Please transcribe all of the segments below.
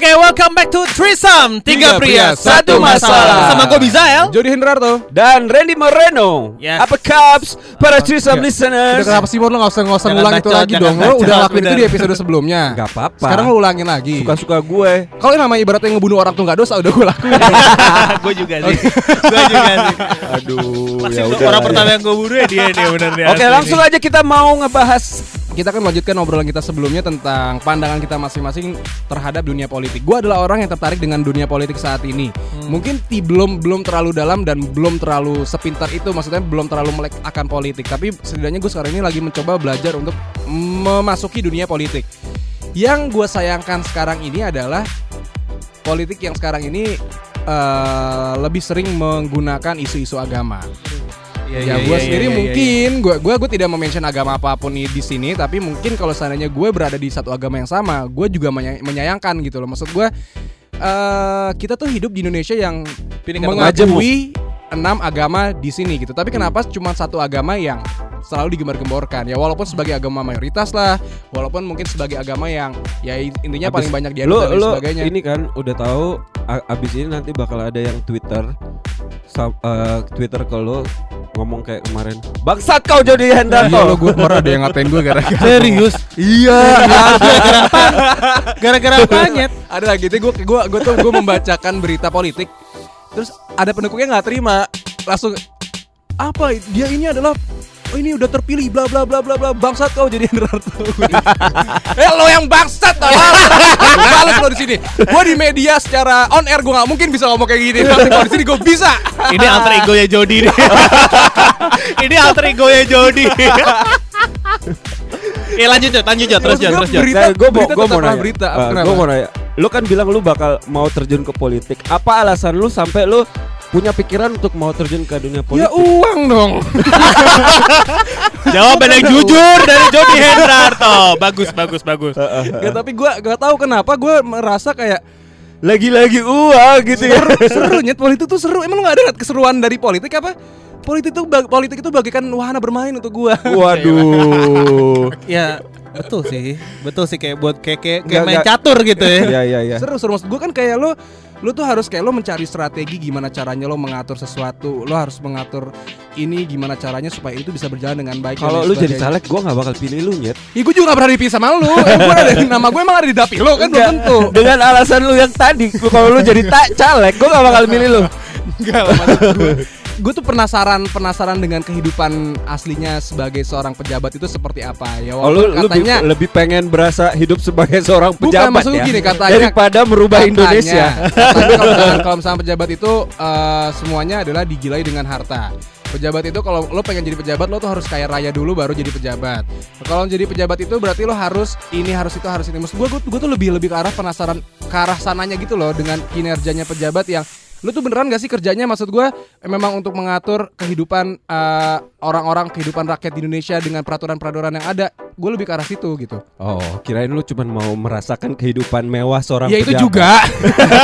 Oke, welcome back to Trisam Tiga Tiga pria, pria, satu masalah. Sama gue Bizael Jody Hendrarto. dan Randy Moreno. Yes. Apa kaps para Trisam Udah listeners? kenapa sih Mor lo gak usah, nggak usah ngulang itu lagi jangan dong Lo udah lakuin itu di episode sebelumnya Gak apa-apa. Sekarang lo ulangin lagi suka-suka gue. Kalau yang namanya ibaratnya ngebunuh orang tuh gak dosa Udah gue lakuin Gue juga sih Gue juga sih Aduh, Pasti ya udah. orang pertama yang gue bunuh ya dia nih bener nih Oke, langsung aja kita mau ngebahas Kita kan lanjutkan obrolan kita sebelumnya Tentang pandangan kita masing-masing terhadap dunia politik. Gue adalah orang yang tertarik dengan dunia politik saat ini. Mungkin ti belum belum terlalu dalam dan belum terlalu sepintar itu Maksudnya belum terlalu melek akan politik. Tapi setidaknya gue sekarang ini lagi mencoba belajar untuk memasuki dunia politik. Yang gue sayangkan sekarang ini adalah Politik yang sekarang ini eh, lebih sering menggunakan isu-isu agama Iya, ya iya, gue iya, sendiri iya, iya, mungkin gue gua gue tidak mention agama apa pun di di sini tapi mungkin kalau seandainya gue berada di satu agama yang sama gue juga menya- menyayangkan gitu loh. Maksud gue eh kita tuh hidup di Indonesia yang mengakui enam agama di sini gitu. Tapi kenapa cuma satu agama yang selalu digembar-gemborkan? Ya walaupun sebagai agama mayoritas lah walaupun mungkin sebagai agama yang ya intinya paling banyak dia dan sebagainya. ini kan udah tahu abis ini nanti bakal ada yang Twitter eh, Twitter ke lu ngomong kayak kemarin bangsat kau jadi Iya lo gue kemarin ada yang ngatain gue gara-gara Serius? Iya Gara-gara apa? Gara-gara apanya? ada lagi itu gue gue gue tuh gue membacakan berita politik terus ada pendukungnya nggak terima langsung apa dia ini adalah oh ini udah terpilih bla bla bla bla bla. Bangsat kau jadi Hendrarto eh lo yang bangsat balas lo di sini. Gue di media secara on air gue nggak mungkin bisa ngomong kayak gini. Tapi kalau di sini gue bisa. Ini alter ego ya Jody nih. Ini alter ego ya Jody. Ya lanjut Jod, lanjut Jod, terus gue terus Jod. berita- Nah, gue mau gue mau nanya. berita. Eh, Kenapa? gua mau nanya. Lu kan bilang lu bakal mau terjun ke politik. Apa alasan lu sampai lu punya pikiran untuk mau terjun ke dunia ya politik? uang dong. Jawaban yang jujur dari Jody Hendrarto Bagus, bagus, bagus. Gak, tapi gue gak tahu kenapa gue merasa kayak Lagi-lagi uang gitu ya. seru, seru. Nyet politik tuh seru. Emang lu gak ada keseruan dari politik apa? Politik bag- politik itu bagaikan wahana bermain untuk gua. Waduh. Ya betul sih, betul sih kayak buat kayak kayak, kayak main catur gitu ya. Iya iya iya. seru seru. Maksud gua kan kayak lu lu tuh harus kayak lo mencari strategi gimana caranya lo mengatur sesuatu. Lo harus mengatur ini gimana caranya supaya itu bisa berjalan dengan baik Kalau lu jadi caleg, gua nggak bakal pilih lu nyet. ya gue juga gak pernah dipilih sama lu. Eh, gua ada nama gue emang ada di dapil lo kan belum tentu. Dengan alasan lu yang tadi, lu- kalau lu jadi tak caleg, gua nggak bakal milih lu. Enggak lah gue tuh penasaran penasaran dengan kehidupan aslinya sebagai seorang pejabat itu seperti apa ya Oh, lu, katanya lebih, lebih pengen berasa hidup sebagai seorang Bukan, pejabat maksud ya. gini, katanya- daripada merubah Katanya- Indonesia. katanya kalau misalkan, kalau misalkan pejabat itu eh, semuanya adalah digilai dengan harta. Pejabat itu kalau lo pengen jadi pejabat lo tuh harus kaya raya dulu baru jadi pejabat. Kalau jadi pejabat itu berarti lo harus ini harus itu harus ini. Maksud gue gue tuh lebih lebih ke arah penasaran ke arah sananya gitu loh dengan kinerjanya pejabat yang Lu tuh beneran gak sih kerjanya maksud gue memang untuk mengatur kehidupan eh, orang-orang kehidupan rakyat di Indonesia dengan peraturan-peraturan yang ada. Gue lebih ke arah situ gitu. Oh, kirain lu cuma mau merasakan kehidupan mewah seorang ya itu pejabat. juga.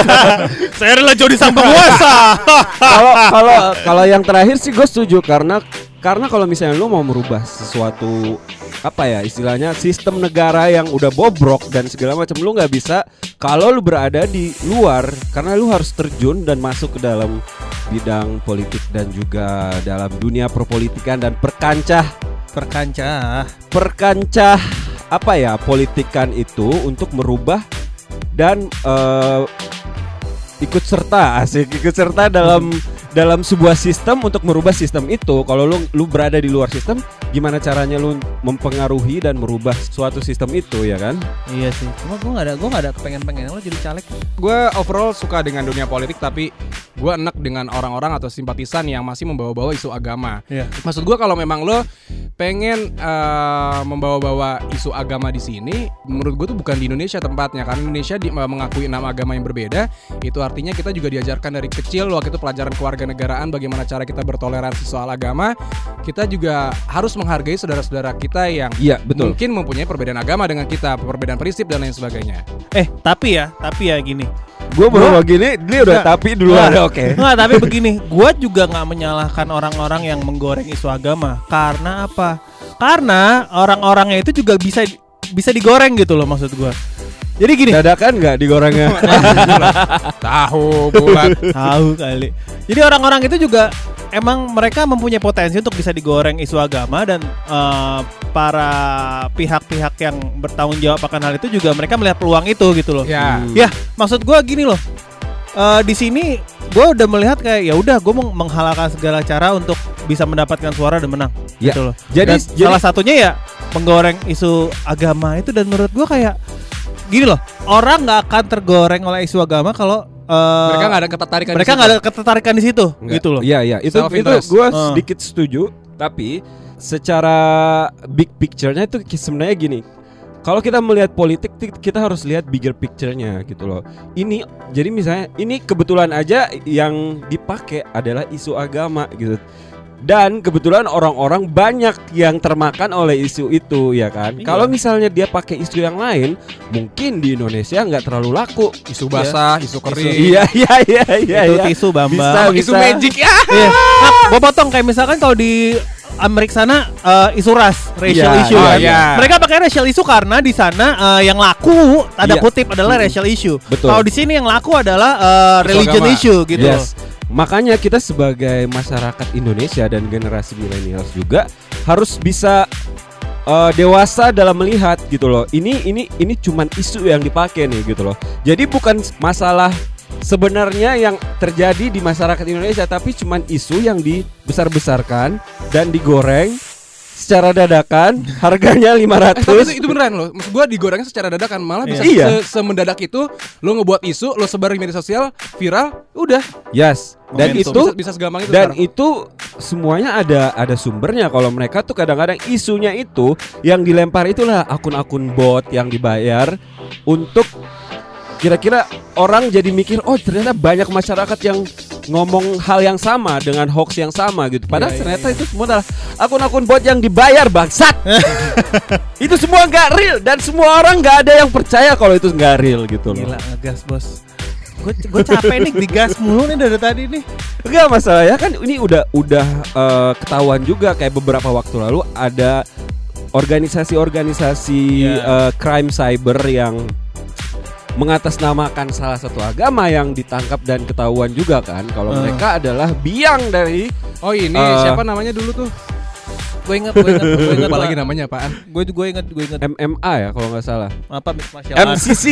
Saya adalah Jody sang penguasa. Kalau kalau kalau yang terakhir sih gue setuju karena karena kalau misalnya lu mau merubah sesuatu apa ya istilahnya sistem negara yang udah bobrok dan segala macam lu nggak bisa kalau lu berada di luar karena lu harus terjun dan masuk ke dalam bidang politik dan juga dalam dunia perpolitikan dan perkancah Perkancah. perkancah apa ya politikan itu untuk merubah dan eh, ikut serta asik ikut serta dalam dalam sebuah sistem untuk merubah sistem itu kalau lu lu berada di luar sistem gimana caranya lu mempengaruhi dan merubah suatu sistem itu ya kan Iya sih. Cuma gue gak ada, gue gak ada kepengen-pengen lo jadi caleg. gue overall suka dengan dunia politik tapi gue enak dengan orang-orang atau simpatisan yang masih membawa-bawa isu agama. Iya. Maksud gue kalau memang lo pengen eh, membawa-bawa isu agama di sini, menurut gue tuh bukan di Indonesia tempatnya karena Indonesia di- mengakui enam agama yang berbeda. Itu artinya kita juga diajarkan dari kecil waktu itu pelajaran kewarganegaraan bagaimana cara kita bertoleransi soal agama, kita juga harus menghargai saudara-saudara kita yang Iya, betul. mungkin mempunyai perbedaan agama dengan kita, perbedaan prinsip dan lain sebagainya. Eh, tapi ya, tapi ya gini. Gue baru Gua- mau gini, dia udah tapi duluan. Nggak, Oke. Nggak, tapi begini, gua juga nggak menyalahkan orang-orang yang menggoreng isu agama. Karena apa? Karena orang-orangnya itu juga bisa bisa digoreng gitu loh maksud gua. Jadi gini, Dadakan nggak digorengnya? Tahu bulat. tahu kali. Jadi orang-orang itu juga emang mereka mempunyai potensi untuk bisa digoreng isu agama dan eh, para pihak-pihak yang bertanggung jawab akan hal itu juga mereka melihat peluang itu gitu loh. ya. Hmm. Ya, maksud gua gini loh. Eh, di sini gua udah melihat kayak ya udah gue mau menghalalkan segala cara untuk bisa mendapatkan suara dan menang Ya, gitu loh. jadi- Dan jadi- salah satunya ya menggoreng isu agama itu dan menurut gua kayak gini loh, orang nggak akan tergoreng oleh isu agama kalau eh, Mereka nggak ada ketertarikan. di mereka situ. nggak ada ketertarikan di situ Enggak. gitu loh. Iya iya itu Self itu gue Ah. sedikit setuju tapi secara big picture-nya itu sebenarnya gini. Kalau kita melihat politik ti- kita harus lihat bigger picture-nya gitu loh. Ini jadi misalnya ini kebetulan aja yang dipakai adalah isu agama gitu. Dan kebetulan orang-orang banyak yang termakan oleh isu itu ya kan. Iya. Kalau misalnya dia pakai isu yang lain, mungkin di Indonesia nggak terlalu laku. isu basah, isu kering. Iya iya iya iya. itu iya. tisu Bambang. Bisa, Sama isu magic ya. Iya. gue potong kayak misalkan kalau di Amerika sana eh, isu ras, racial Iya, issue iya, kan. iya. Mereka pakai racial issue karena di sana eh, yang laku tanda Iya. kutip adalah racial issue. Kalau di sini yang laku adalah Isu religion agama. issue gitu. Yes. Makanya kita sebagai masyarakat Indonesia dan generasi milenials juga harus bisa uh, dewasa dalam melihat gitu loh. Ini ini ini cuman isu yang dipakai nih gitu loh. Jadi bukan masalah sebenarnya yang terjadi di masyarakat Indonesia tapi cuman isu yang dibesar-besarkan dan digoreng secara dadakan harganya Eh, tapi 500 itu, itu beneran loh. Maksud gua digorengnya secara dadakan malah bisa Iya. se- semendadak itu lo ngebuat isu, lo sebar di media sosial, viral, udah. Yes. Dan Momentum. itu bisa, bisa segampang itu dan sekarang. itu semuanya ada ada sumbernya kalau mereka tuh kadang-kadang isunya itu yang dilempar itulah akun-akun bot yang dibayar untuk kira-kira orang jadi mikir oh ternyata banyak masyarakat yang ngomong hal yang sama dengan hoax yang sama gitu padahal Iya, ternyata itu semua adalah akun-akun bot yang dibayar bangsat itu semua nggak real dan semua orang nggak ada yang percaya kalau itu nggak real gitu loh Gila ngegas bos. Gue capek nih digas mulu nih dari tadi nih. Enggak masalah ya kan ini udah udah eh, ketahuan juga kayak beberapa waktu lalu ada organisasi-organisasi Iya. eh, crime cyber yang mengatasnamakan salah satu agama yang ditangkap dan ketahuan juga kan kalau Eh. mereka adalah biang dari Oh ini Eh, siapa namanya dulu tuh? Gue inget, gue inget, gue inget. Lagi namanya apaan? Gue gue inget, gue inget. MMA ya kalau nggak salah Apa martial? MCC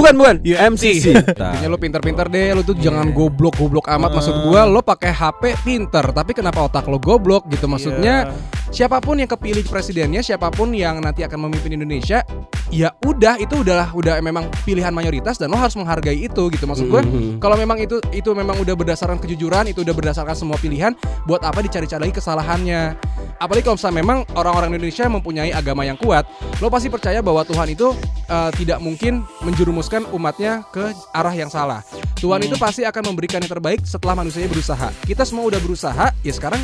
bukan bukan UFC. MCC Intinya lo pinter-pinter deh, lo tuh jangan goblok-goblok amat maksud gua, lo pakai HP pinter, tapi kenapa otak lo goblok gitu maksudnya? Siapa pun yang kepilih presidennya, siapa pun yang nanti akan memimpin Indonesia, ya udah itu udahlah udah memang pilihan mayoritas dan lo harus menghargai itu gitu maksud gue. Mhm. Kalau memang itu itu memang udah berdasarkan kejujuran, itu udah berdasarkan semua pilihan, buat apa dicari-cari lagi kesalahannya? Apalagi kalau misalnya memang orang-orang Indonesia mempunyai agama yang kuat, lo pasti percaya bahwa Tuhan itu eh, tidak mungkin menjerumuskan umatnya ke arah yang salah. Tuhan itu pasti akan memberikan yang terbaik setelah manusianya berusaha. Kita semua udah berusaha, ya sekarang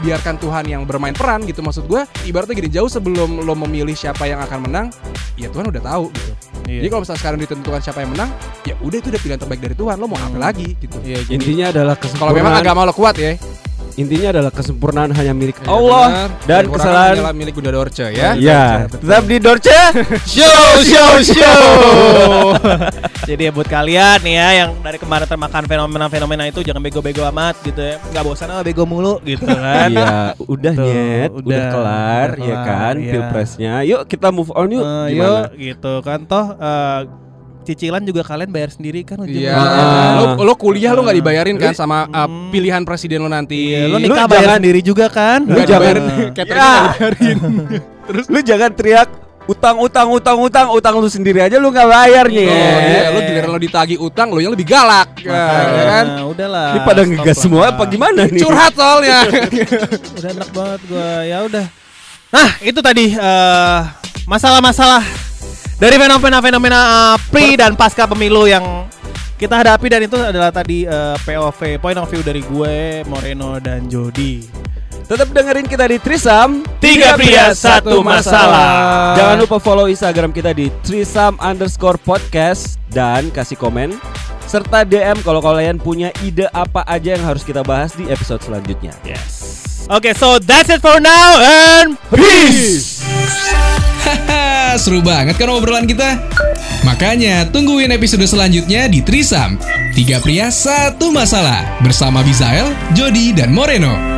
biarkan Tuhan yang bermain peran gitu maksud gue ibaratnya gini jauh sebelum lo memilih siapa yang akan menang ya Tuhan udah tahu gitu. Iya. jadi kalau misalnya sekarang ditentukan siapa yang menang ya udah itu udah pilihan terbaik dari Tuhan lo mau apa lagi gitu. Iya, jadi intinya adalah kalau memang agama lo kuat ya intinya adalah kesempurnaan hanya milik Ya, Allah benar. dan kesalahan hanyalah milik Bunda Dorce ya ya tetap di Dorce show show show. Jadi ya buat kalian nih ya yang dari kemarin termakan fenomena-fenomena itu jangan bego-bego amat gitu ya. Nggak bosan apa bego mulu gitu kan. Iya, udah Tuh, nyet, udah, udah, kelar, udah ya kelar, kan, iya. pilpresnya. Yuk kita move on yuk. Gimana? yuk gitu kan toh eh, cicilan juga kalian bayar sendiri kan ujungnya. Iya, Ah. lo, lo kuliah lo nggak dibayarin kan sama uh, pilihan presiden lo nanti. Iya, lo Lu nikah bayar jangan- sendiri juga kan? Lu Nggak jangan- dibayarin, Eh, Ya. nggak dibayarin. Terus lu jangan teriak utang utang utang utang utang lu sendiri aja lu nggak bayar Oh, nyet. iya, lo giliran lo ditagih utang, lo yang lebih galak, ya, makanya, ya kan? udahlah. Ini pada ngegas lah. semua apa gimana nih? Curhat soalnya. Udah enak banget gua. Ya udah. Nah, itu tadi eh, masalah-masalah dari fenomena-fenomena eh, pre dan pasca pemilu yang kita hadapi dan itu adalah tadi eh, POV point of view dari gue, Moreno dan Jody. Tetap dengerin kita di Trisam Tiga pria, satu masalah. Jangan lupa follow Instagram kita di Trisam underscore podcast Dan kasih komen Serta DM kalau kalian punya ide apa aja yang harus kita bahas di episode selanjutnya Yes. Oke, so that's it for now and Peace seru banget kan obrolan kita? Makanya tungguin episode selanjutnya di Trisam. Tiga pria, satu masalah. Bersama Bizael, Jody, dan Moreno.